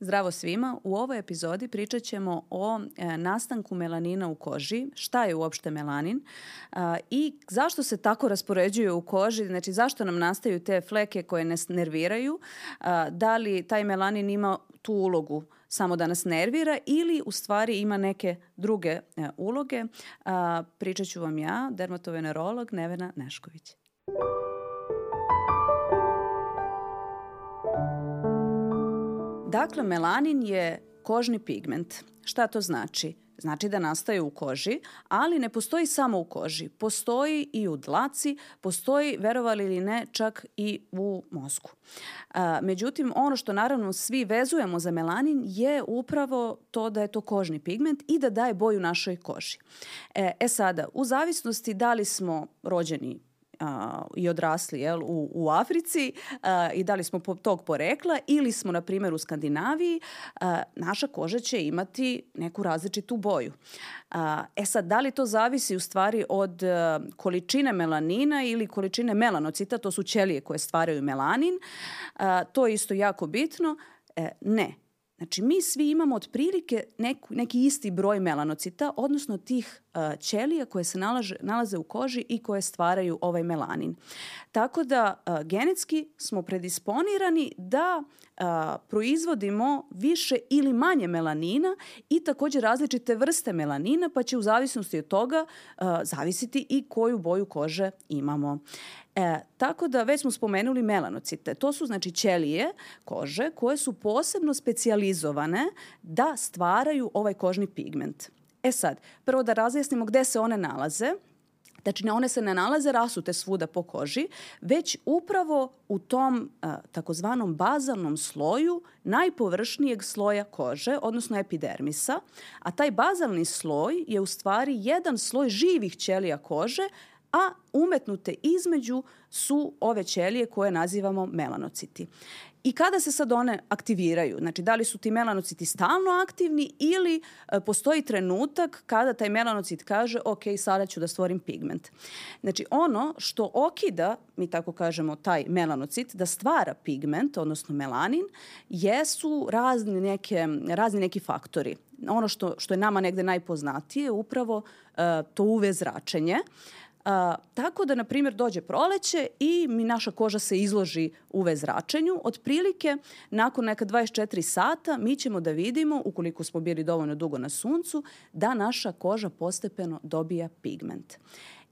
Zdravo svima. U ovoj epizodi pričat ćemo o e, nastanku melanina u koži, šta je uopšte melanin a, i zašto se tako raspoređuje u koži, znači zašto nam nastaju te fleke koje nas nerviraju, a, da li taj melanin ima tu ulogu samo da nas nervira ili u stvari ima neke druge e, uloge. A, pričat ću vam ja, dermatovenerolog Nevena Nešković. Dakle, melanin je kožni pigment. Šta to znači? Znači da nastaje u koži, ali ne postoji samo u koži. Postoji i u dlaci, postoji, verovali ili ne, čak i u mozgu. A, međutim, ono što naravno svi vezujemo za melanin je upravo to da je to kožni pigment i da daje boju našoj koži. E, e sada, u zavisnosti da li smo rođeni a, i odrasli jel, u, u Africi a, i da li smo po, tog porekla ili smo, na primjer, u Skandinaviji, a, naša koža će imati neku različitu boju. A, e sad, da li to zavisi u stvari od a, količine melanina ili količine melanocita, to su ćelije koje stvaraju melanin, a, to je isto jako bitno. E, ne, Znači, mi svi imamo otprilike neku, neki isti broj melanocita, odnosno tih uh, ćelija koje se nalaže, nalaze u koži i koje stvaraju ovaj melanin. Tako da uh, genetski smo predisponirani da uh, proizvodimo više ili manje melanina i takođe različite vrste melanina, pa će u zavisnosti od toga uh, zavisiti i koju boju kože imamo. E, tako da već smo spomenuli melanocite. To su znači ćelije kože koje su posebno specijalizovane da stvaraju ovaj kožni pigment. E sad, prvo da razjasnimo gde se one nalaze. Znači, one se ne nalaze rasute svuda po koži, već upravo u tom a, takozvanom bazalnom sloju najpovršnijeg sloja kože, odnosno epidermisa, a taj bazalni sloj je u stvari jedan sloj živih ćelija kože a umetnute između su ove ćelije koje nazivamo melanociti. I kada se sad one aktiviraju, znači da li su ti melanociti stalno aktivni ili e, postoji trenutak kada taj melanocit kaže ok, sada ću da stvorim pigment. Znači ono što okida, mi tako kažemo, taj melanocit da stvara pigment, odnosno melanin, jesu razni, neke, razni neki faktori. Ono što, što je nama negde najpoznatije je upravo uh, to UV zračenje. A, tako da, na primjer, dođe proleće i mi naša koža se izloži UV zračenju. Otprilike, nakon neka 24 sata, mi ćemo da vidimo, ukoliko smo bili dovoljno dugo na suncu, da naša koža postepeno dobija pigment.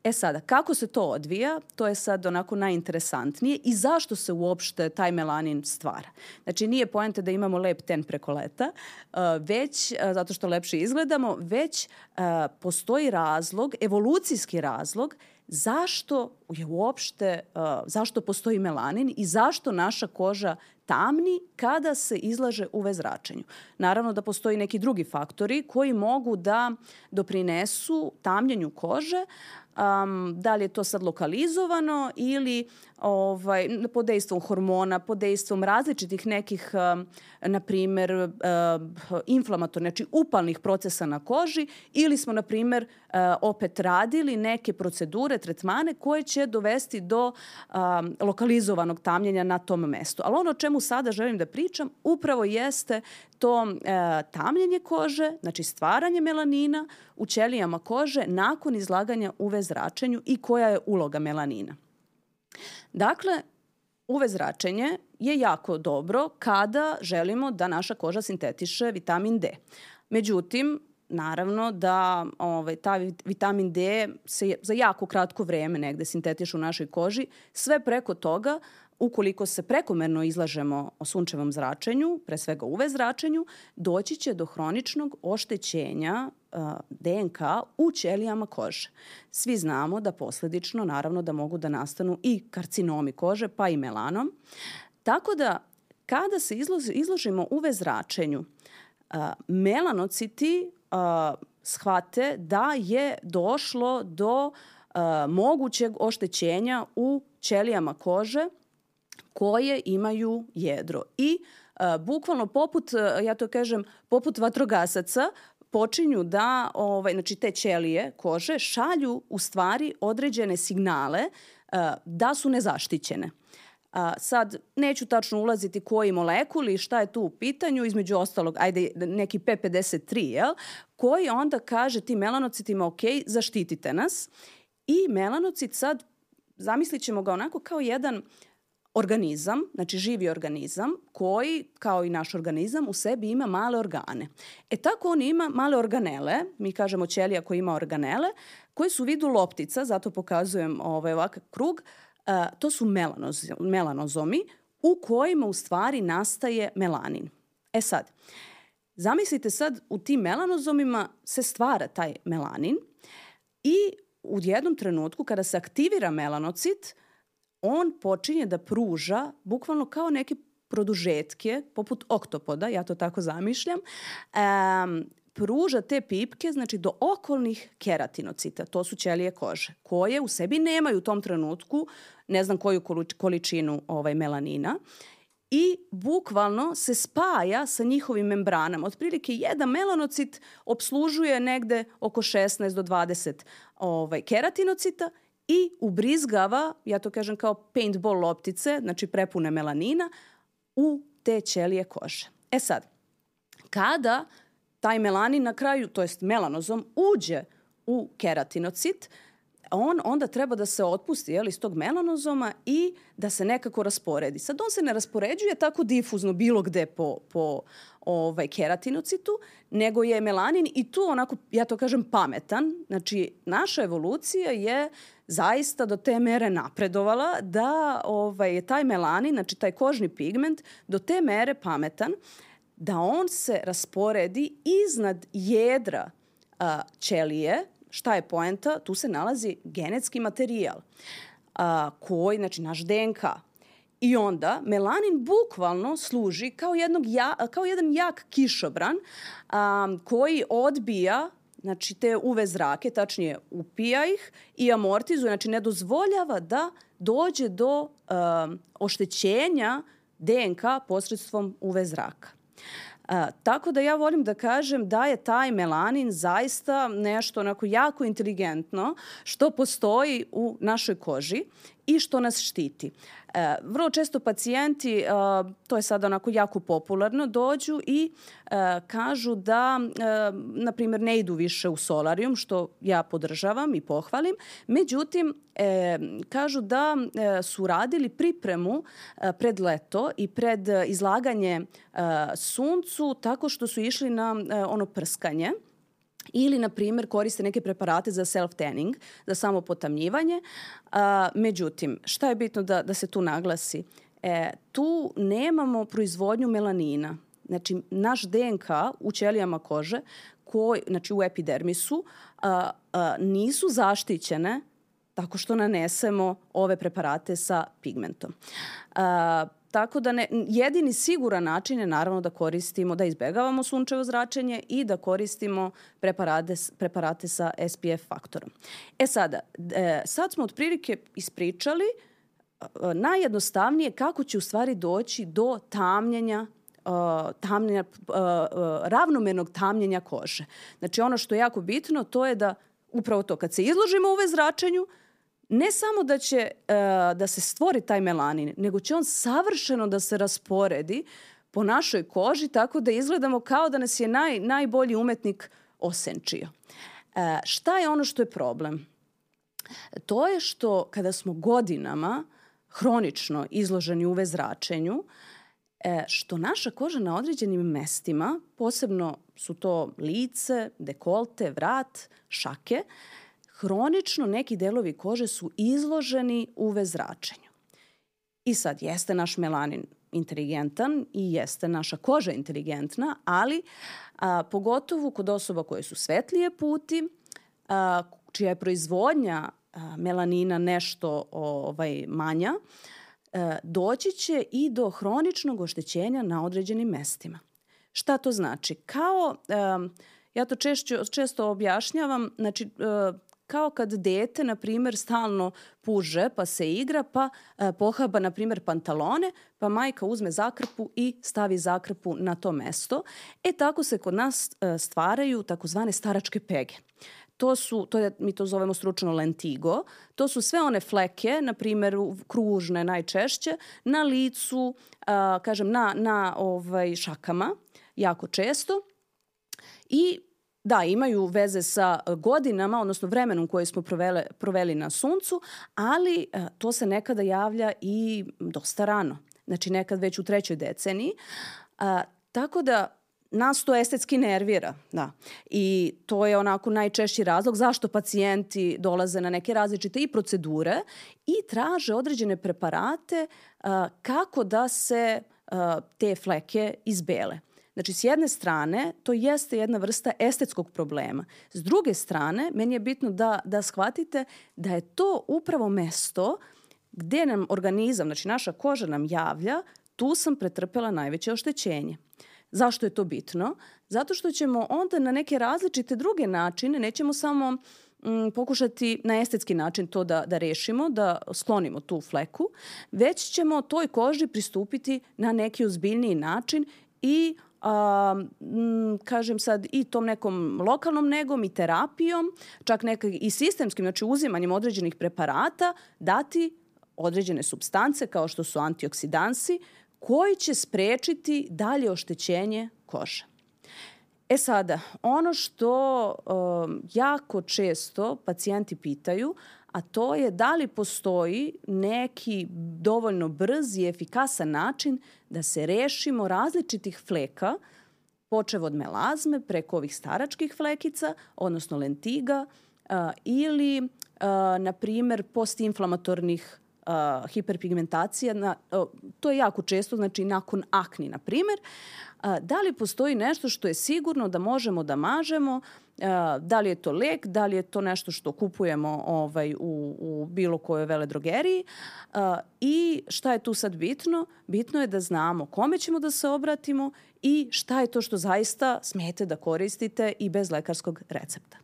E sada, kako se to odvija, to je sad onako najinteresantnije i zašto se uopšte taj melanin stvara. Znači, nije poenta da imamo lep ten preko leta, uh, već, uh, zato što lepše izgledamo, već uh, postoji razlog, evolucijski razlog, zašto je uopšte, zašto postoji melanin i zašto naša koža tamni kada se izlaže UV zračenju. Naravno da postoji neki drugi faktori koji mogu da doprinesu tamljenju kože, um, da li je to sad lokalizovano ili ovaj, pod dejstvom hormona, pod dejstvom različitih nekih, um, na primer, uh, inflamatornih, znači upalnih procesa na koži ili smo, na primer, uh, opet radili neke procedure, tretmane koje će dovesti do um, lokalizovanog tamljenja na tom mestu. Ali ono o čemu sada želim da pričam upravo jeste to uh, tamljenje kože, znači stvaranje melanina u ćelijama kože nakon izlaganja UV zračenju i koja je uloga melanina. Dakle, UV zračenje je jako dobro kada želimo da naša koža sintetiše vitamin D. Međutim, naravno da ovaj, ta vitamin D se za jako kratko vreme negde sintetiše u našoj koži. Sve preko toga ukoliko se prekomerno izlažemo o sunčevom zračenju, pre svega UV zračenju, doći će do hroničnog oštećenja DNK u ćelijama kože. Svi znamo da posledično, naravno, da mogu da nastanu i karcinomi kože, pa i melanom. Tako da, kada se izložimo UV zračenju, melanociti uh, shvate da je došlo do uh, mogućeg oštećenja u ćelijama kože koje imaju jedro. I a, bukvalno poput, ja to kažem, poput vatrogasaca, počinju da, ovaj, znači te ćelije kože, šalju u stvari određene signale a, da su nezaštićene. A, sad, neću tačno ulaziti koji molekuli, šta je tu u pitanju, između ostalog, ajde, neki P53, jel? koji onda kaže tim melanocitima, ok, zaštitite nas. I melanocit sad, zamislit ćemo ga onako kao jedan organizam, znači živi organizam, koji, kao i naš organizam, u sebi ima male organe. E tako on ima male organele, mi kažemo ćelija koji ima organele, koje su u vidu loptica, zato pokazujem ovaj ovakav krug, a, to su melanozomi u kojima u stvari nastaje melanin. E sad, zamislite sad u tim melanozomima se stvara taj melanin i u jednom trenutku kada se aktivira melanocit, on počinje da pruža bukvalno kao neke produžetke, poput oktopoda, ja to tako zamišljam, um, pruža te pipke znači do okolnih keratinocita, to su ćelije kože, koje u sebi nemaju u tom trenutku ne znam koju količinu ovaj melanina i bukvalno se spaja sa njihovim membranama. Otprilike jedan melanocit obslužuje negde oko 16 do 20 ovaj, keratinocita i ubrizgava, ja to kažem kao paintball loptice, znači prepune melanina, u te ćelije kože. E sad, kada taj melanin na kraju, to jest melanozom, uđe u keratinocit, on onda treba da se otpusti jel, iz tog melanozoma i da se nekako rasporedi. Sad on se ne raspoređuje tako difuzno bilo gde po, po ovaj, keratinocitu, nego je melanin i tu onako, ja to kažem, pametan. Znači, naša evolucija je zaista do te mere napredovala da ovaj, je taj melanin, znači taj kožni pigment, do te mere pametan da on se rasporedi iznad jedra a, ćelije, šta je poenta? Tu se nalazi genetski materijal a, koji, znači naš DNK. I onda melanin bukvalno služi kao, jednog ja, kao jedan jak kišobran a, koji odbija znači te UV zrake, tačnije upija ih i amortizuje, znači ne dozvoljava da dođe do um, oštećenja DNK posredstvom UV zraka. A, tako da ja volim da kažem da je taj melanin zaista nešto onako jako inteligentno što postoji u našoj koži i što nas štiti. E, vrlo često pacijenti, e, to je sada onako jako popularno, dođu i e, kažu da, e, na primjer, ne idu više u solarijum, što ja podržavam i pohvalim. Međutim, e, kažu da e, su radili pripremu e, pred leto i pred izlaganje e, suncu tako što su išli na e, ono prskanje ili, na primjer, koriste neke preparate za self-tanning, za samo potamnjivanje. A, međutim, šta je bitno da, da se tu naglasi? E, tu nemamo proizvodnju melanina. Znači, naš DNK u ćelijama kože, koji, znači u epidermisu, a, a, nisu zaštićene tako što nanesemo ove preparate sa pigmentom. A, Tako da ne, jedini siguran način je naravno da koristimo, da izbegavamo sunčevo zračenje i da koristimo preparate, preparate sa SPF faktorom. E sada, e, sad smo otprilike ispričali e, najjednostavnije kako će u stvari doći do tamljenja uh, tamljenja, uh, uh, ravnomernog tamljenja kože. Znači ono što je jako bitno to je da upravo to kad se izložimo UV zračenju, ne samo da će uh, da se stvori taj melanin, nego će on savršeno da se rasporedi po našoj koži tako da izgledamo kao da nas je naj, najbolji umetnik osenčio. Uh, šta je ono što je problem? To je što kada smo godinama hronično izloženi UV zračenju, e, što naša koža na određenim mestima, posebno su to lice, dekolte, vrat, šake, hronično neki delovi kože su izloženi UV zračenju. I sad, jeste naš melanin inteligentan i jeste naša koža inteligentna, ali a, pogotovo kod osoba koje su svetlije puti, a, čija je proizvodnja a, melanina nešto ovaj, manja, a, doći će i do hroničnog oštećenja na određenim mestima. Šta to znači? Kao, a, ja to češću, često objašnjavam, znači, a, kao kad dete, na primer, stalno puže pa se igra, pa e, pohaba, na primer, pantalone, pa majka uzme zakrpu i stavi zakrpu na to mesto. E tako se kod nas e, stvaraju takozvane staračke pege to su, to je, mi to zovemo stručno lentigo, to su sve one fleke, na primjer kružne najčešće, na licu, a, kažem, na, na ovaj, šakama, jako često. I da, imaju veze sa godinama, odnosno vremenom koje smo provele, proveli na suncu, ali a, to se nekada javlja i dosta rano. Znači nekad već u trećoj deceniji. A, tako da nas to estetski nervira, da. I to je onako najčešći razlog zašto pacijenti dolaze na neke različite i procedure i traže određene preparate a, kako da se a, te fleke izbele. Znači, s jedne strane, to jeste jedna vrsta estetskog problema. S druge strane, meni je bitno da, da shvatite da je to upravo mesto gde nam organizam, znači naša koža nam javlja, tu sam pretrpela najveće oštećenje. Zašto je to bitno? Zato što ćemo onda na neke različite druge načine, nećemo samo mm, pokušati na estetski način to da, da rešimo, da sklonimo tu fleku, već ćemo toj koži pristupiti na neki ozbiljniji način i a, m, kažem sad i tom nekom lokalnom negom i terapijom, čak nekak i sistemskim, znači uzimanjem određenih preparata, dati određene substance kao što su antioksidansi koji će sprečiti dalje oštećenje kože. E sada, ono što um, jako često pacijenti pitaju, a to je da li postoji neki dovoljno brz i efikasan način da se rešimo različitih fleka, počev od melazme preko ovih staračkih flekica, odnosno lentiga, uh, ili, uh, na primer, postinflamatornih uh, hiperpigmentacija, na, uh, to je jako često, znači nakon akni, na primer, uh, da li postoji nešto što je sigurno da možemo da mažemo, uh, da li je to lek, da li je to nešto što kupujemo ovaj, u, u bilo kojoj veledrogeriji uh, i šta je tu sad bitno? Bitno je da znamo kome ćemo da se obratimo i šta je to što zaista smete da koristite i bez lekarskog recepta.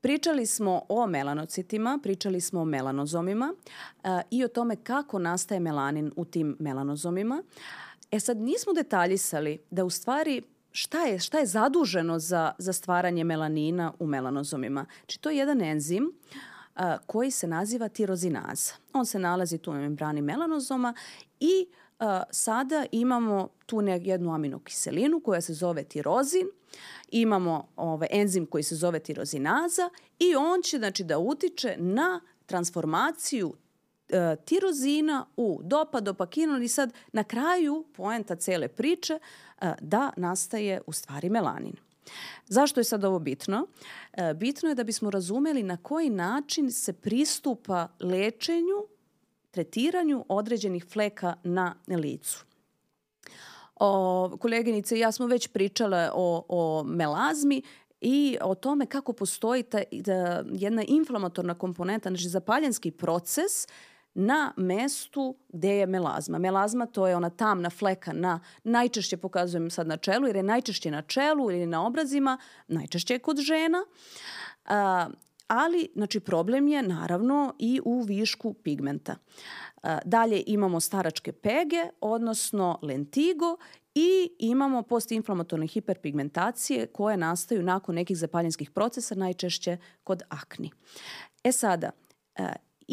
Pričali smo o melanocitima, pričali smo o melanozomima uh, i o tome kako nastaje melanin u tim melanozomima. E sad nismo detaljisali da u stvari šta je, šta je zaduženo za, za stvaranje melanina u melanozomima. Znači to je jedan enzim uh, koji se naziva tirozinaza. On se nalazi tu na membrani melanozoma i uh, sada imamo tu jednu aminokiselinu koja se zove tirozin imamo ovaj, enzim koji se zove tirozinaza i on će znači, da utiče na transformaciju e, tirozina u dopa, dopakinon i sad na kraju poenta cele priče e, da nastaje u stvari melanin. Zašto je sad ovo bitno? E, bitno je da bismo razumeli na koji način se pristupa lečenju, tretiranju određenih fleka na licu. O, koleginice ja smo već pričale o, o melazmi i o tome kako postoji ta, da, jedna inflamatorna komponenta, znači zapaljenski proces na mestu gde je melazma. Melazma to je ona tamna fleka na, najčešće pokazujem sad na čelu, jer je najčešće na čelu ili na obrazima, najčešće je kod žena. A, ali, znači, problem je naravno i u višku pigmenta. Dalje imamo staračke pege, odnosno lentigo i imamo postinflamatorne hiperpigmentacije koje nastaju nakon nekih zapaljenskih procesa, najčešće kod akni. E sada,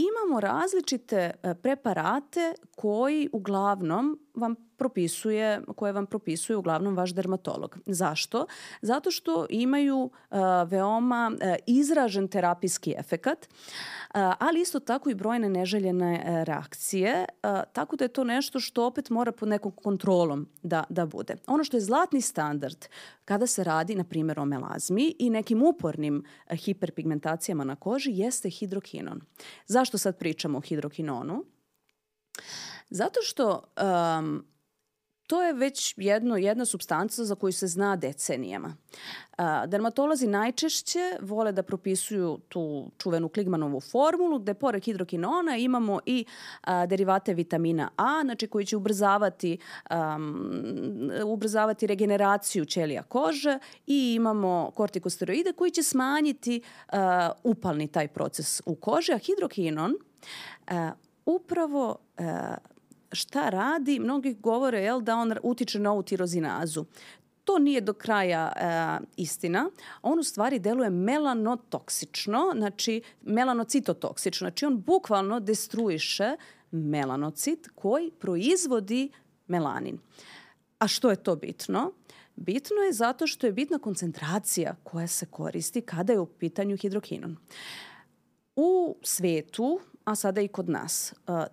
imamo različite e, preparate koji uglavnom vam propisuje, koje vam propisuje uglavnom vaš dermatolog. Zašto? Zato što imaju uh, veoma uh, izražen terapijski efekat, uh, ali isto tako i brojne neželjene reakcije, tako da je to nešto što opet mora pod nekom kontrolom da, da bude. Ono što je zlatni standard kada se radi, na primjer, o melazmi i nekim upornim hiperpigmentacijama na koži jeste hidrokinon. Zašto sad pričamo o hidrokinonu? Zato što um, to je već jedno, jedna substanca za koju se zna decenijama. A, dermatolozi najčešće vole da propisuju tu čuvenu Kligmanovu formulu gde pored hidrokinona imamo i a, derivate vitamina A, znači koji će ubrzavati, um, ubrzavati regeneraciju ćelija kože i imamo kortikosteroide koji će smanjiti a, upalni taj proces u koži, a hidrokinon a, upravo šta radi, mnogi govore jel, da on utiče na ovu tirozinazu. To nije do kraja e, istina. On u stvari deluje melanotoksično, znači melanocitotoksično. Znači on bukvalno destruiše melanocit koji proizvodi melanin. A što je to bitno? Bitno je zato što je bitna koncentracija koja se koristi kada je u pitanju hidrokinon. U svetu, a sada i kod nas, e,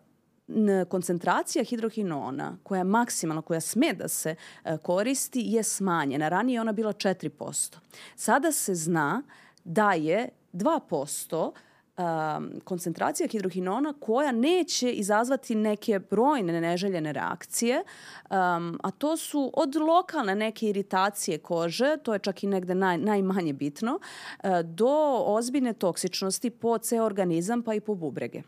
koncentracija hidrohinona koja je maksimalna, koja sme da se e, koristi je smanjena. Ranije je ona bila 4%. Sada se zna da je 2% um, koncentracija hidrohinona koja neće izazvati neke brojne neželjene reakcije, um, a to su od lokalne neke iritacije kože, to je čak i negde naj, najmanje bitno, do ozbiljne toksičnosti po ceo organizam pa i po bubrege.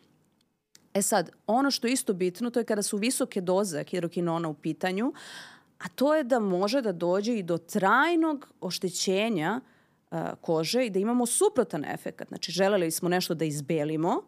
E sad, ono što je isto bitno, to je kada su visoke doze hidrokinona u pitanju, a to je da može da dođe i do trajnog oštećenja uh, kože i da imamo suprotan efekt. Znači, želeli smo nešto da izbelimo,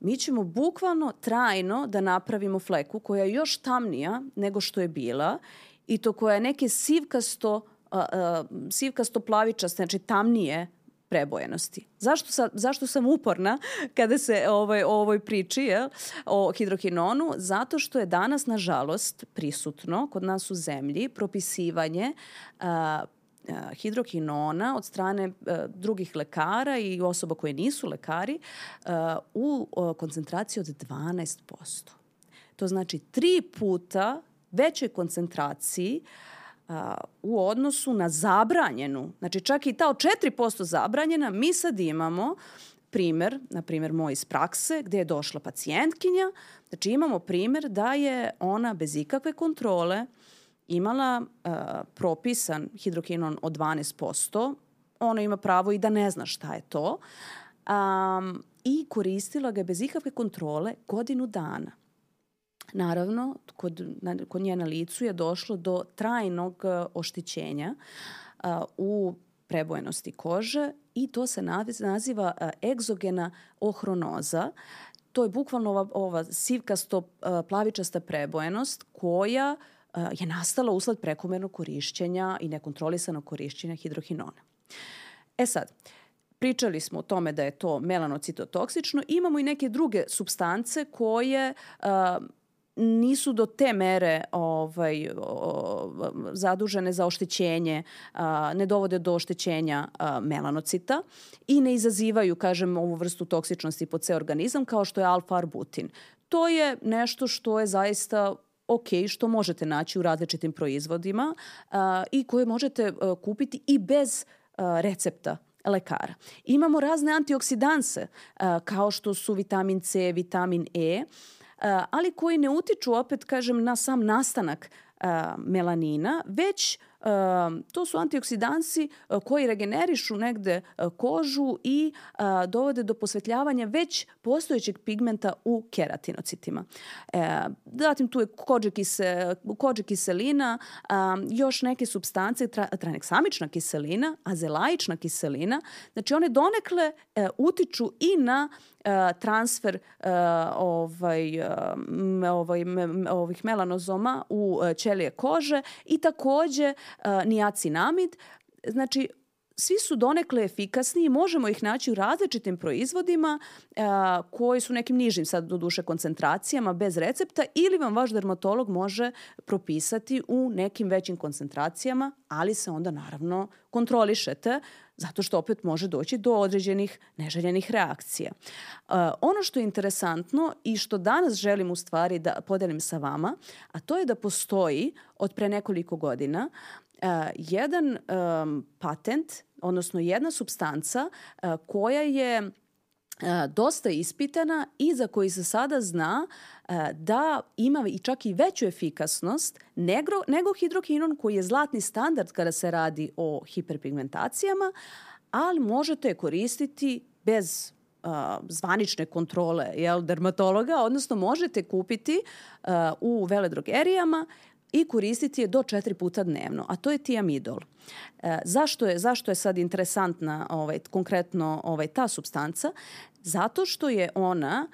mi ćemo bukvalno trajno da napravimo fleku koja je još tamnija nego što je bila i to koja je neke sivkasto, uh, uh, sivkasto plavičaste, znači tamnije prebojenosti. Zašto, sa, zašto sam uporna kada se ovaj, o ovoj priči je, o hidrokinonu? Zato što je danas, nažalost, prisutno kod nas u zemlji propisivanje a, hidrokinona od strane a, drugih lekara i osoba koje nisu lekari a, u koncentraciji od 12%. To znači tri puta većoj koncentraciji uh, u odnosu na zabranjenu, znači čak i ta od 4% zabranjena, mi sad imamo primer, na primer moj iz prakse, gde je došla pacijentkinja, znači imamo primer da je ona bez ikakve kontrole imala uh, propisan hidrokinon od 12%, ona ima pravo i da ne zna šta je to, um, i koristila ga bez ikakve kontrole godinu dana. Naravno, kod, na, kod nje na licu je došlo do trajnog e, oštećenja a, u prebojenosti kože i to se naziva a, egzogena ohronoza. To je bukvalno ova, ova sivkasto plavičasta prebojenost koja je nastala usled prekomernog korišćenja i nekontrolisanog korišćenja hidrohinona. E sad, Pričali smo o tome da je to melanocitotoksično. Imamo i neke druge substance koje nisu do te mere ovaj, o, zadužene za oštećenje, a, ne dovode do oštećenja a, melanocita i ne izazivaju, kažem, ovu vrstu toksičnosti po ceo organizam kao što je alfa-arbutin. To je nešto što je zaista ok, što možete naći u različitim proizvodima a, i koje možete a, kupiti i bez a, recepta lekara. Imamo razne antioksidanse a, kao što su vitamin C, vitamin E, ali koji ne utiču opet, kažem, na sam nastanak melanina, već to su antioksidansi koji regenerišu negde kožu i dovode do posvetljavanja već postojećeg pigmenta u keratinocitima. E, zatim tu je kođe, kise, kođe kiselina, još neke substance, traneksamična kiselina, azelaična kiselina. Znači one donekle utiču i na transfer ovaj, ovaj, ovih melanozoma u ćelije kože i takođe niacinamid. Znači, svi su donekle efikasni i možemo ih naći u različitim proizvodima a, koji su nekim nižim sad do duše koncentracijama bez recepta ili vam vaš dermatolog može propisati u nekim većim koncentracijama, ali se onda naravno kontrolišete zato što opet može doći do određenih neželjenih reakcija. Uh, ono što je interesantno i što danas želim u stvari da podelim sa vama, a to je da postoji od pre nekoliko godina uh, jedan um, patent, odnosno jedna substanca uh, koja je dosta ispitana i za koji se sada zna da ima i čak i veću efikasnost nego, nego hidrokinon koji je zlatni standard kada se radi o hiperpigmentacijama, ali možete je koristiti bez uh, zvanične kontrole jel, dermatologa, odnosno možete kupiti uh, u veledrogerijama i koristiti je do četiri puta dnevno, a to je tiamidol. E, zašto, je, zašto je sad interesantna ovaj, konkretno ovaj, ta substanca? Zato što je ona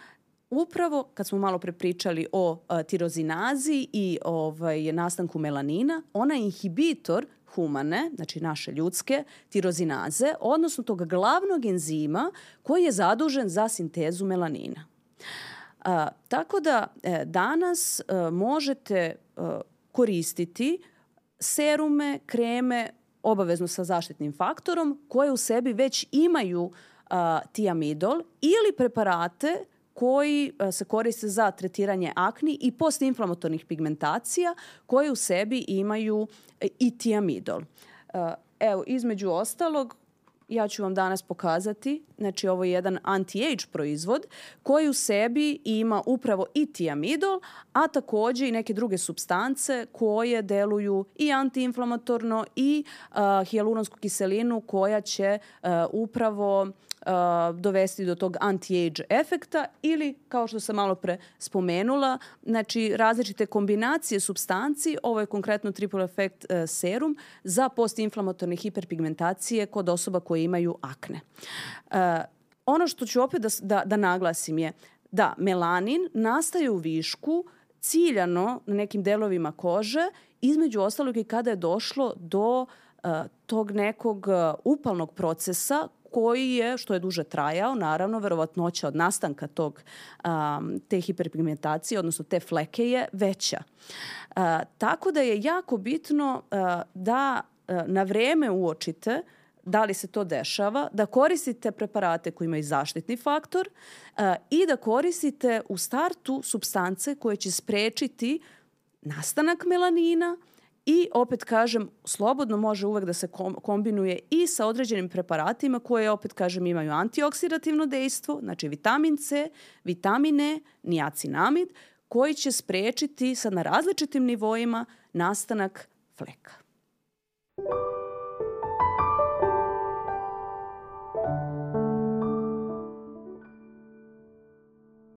upravo kad smo malo prepričali o a, tirozinazi i ovaj, nastanku melanina, ona je inhibitor humane, znači naše ljudske, tirozinaze, odnosno tog glavnog enzima koji je zadužen za sintezu melanina. A, tako da e, danas e, možete e, koristiti serume, kreme, obavezno sa zaštitnim faktorom, koje u sebi već imaju a, tiamidol ili preparate koji a, se koriste za tretiranje akni i postinflamatornih pigmentacija koje u sebi imaju i tiamidol. A, evo, između ostalog, ja ću vam danas pokazati, znači ovo je jedan anti-age proizvod koji u sebi ima upravo i tiamidol, a takođe i neke druge substance koje deluju i antiinflamatorno i uh, hijaluronsku kiselinu koja će uh, upravo dovesti do tog anti-age efekta ili, kao što sam malo pre spomenula, znači različite kombinacije substanci, ovo je konkretno triple effect uh, serum za postinflamatorne hiperpigmentacije kod osoba koje imaju akne. Uh, ono što ću opet da, da, da naglasim je da melanin nastaje u višku ciljano na nekim delovima kože, između ostalog i kada je došlo do uh, tog nekog upalnog procesa koji je, što je duže trajao, naravno, verovatnoća od nastanka tog, um, te hiperpigmentacije, odnosno te fleke je veća. Uh, tako da je jako bitno uh, da uh, na vreme uočite da li se to dešava, da koristite preparate koji imaju zaštitni faktor uh, i da koristite u startu substance koje će sprečiti nastanak melanina, I opet kažem, slobodno može uvek da se kombinuje i sa određenim preparatima koje opet kažem imaju antioksidativno dejstvo, znači vitamin C, vitamine, niacinamid, koji će sprečiti sad na različitim nivoima nastanak fleka.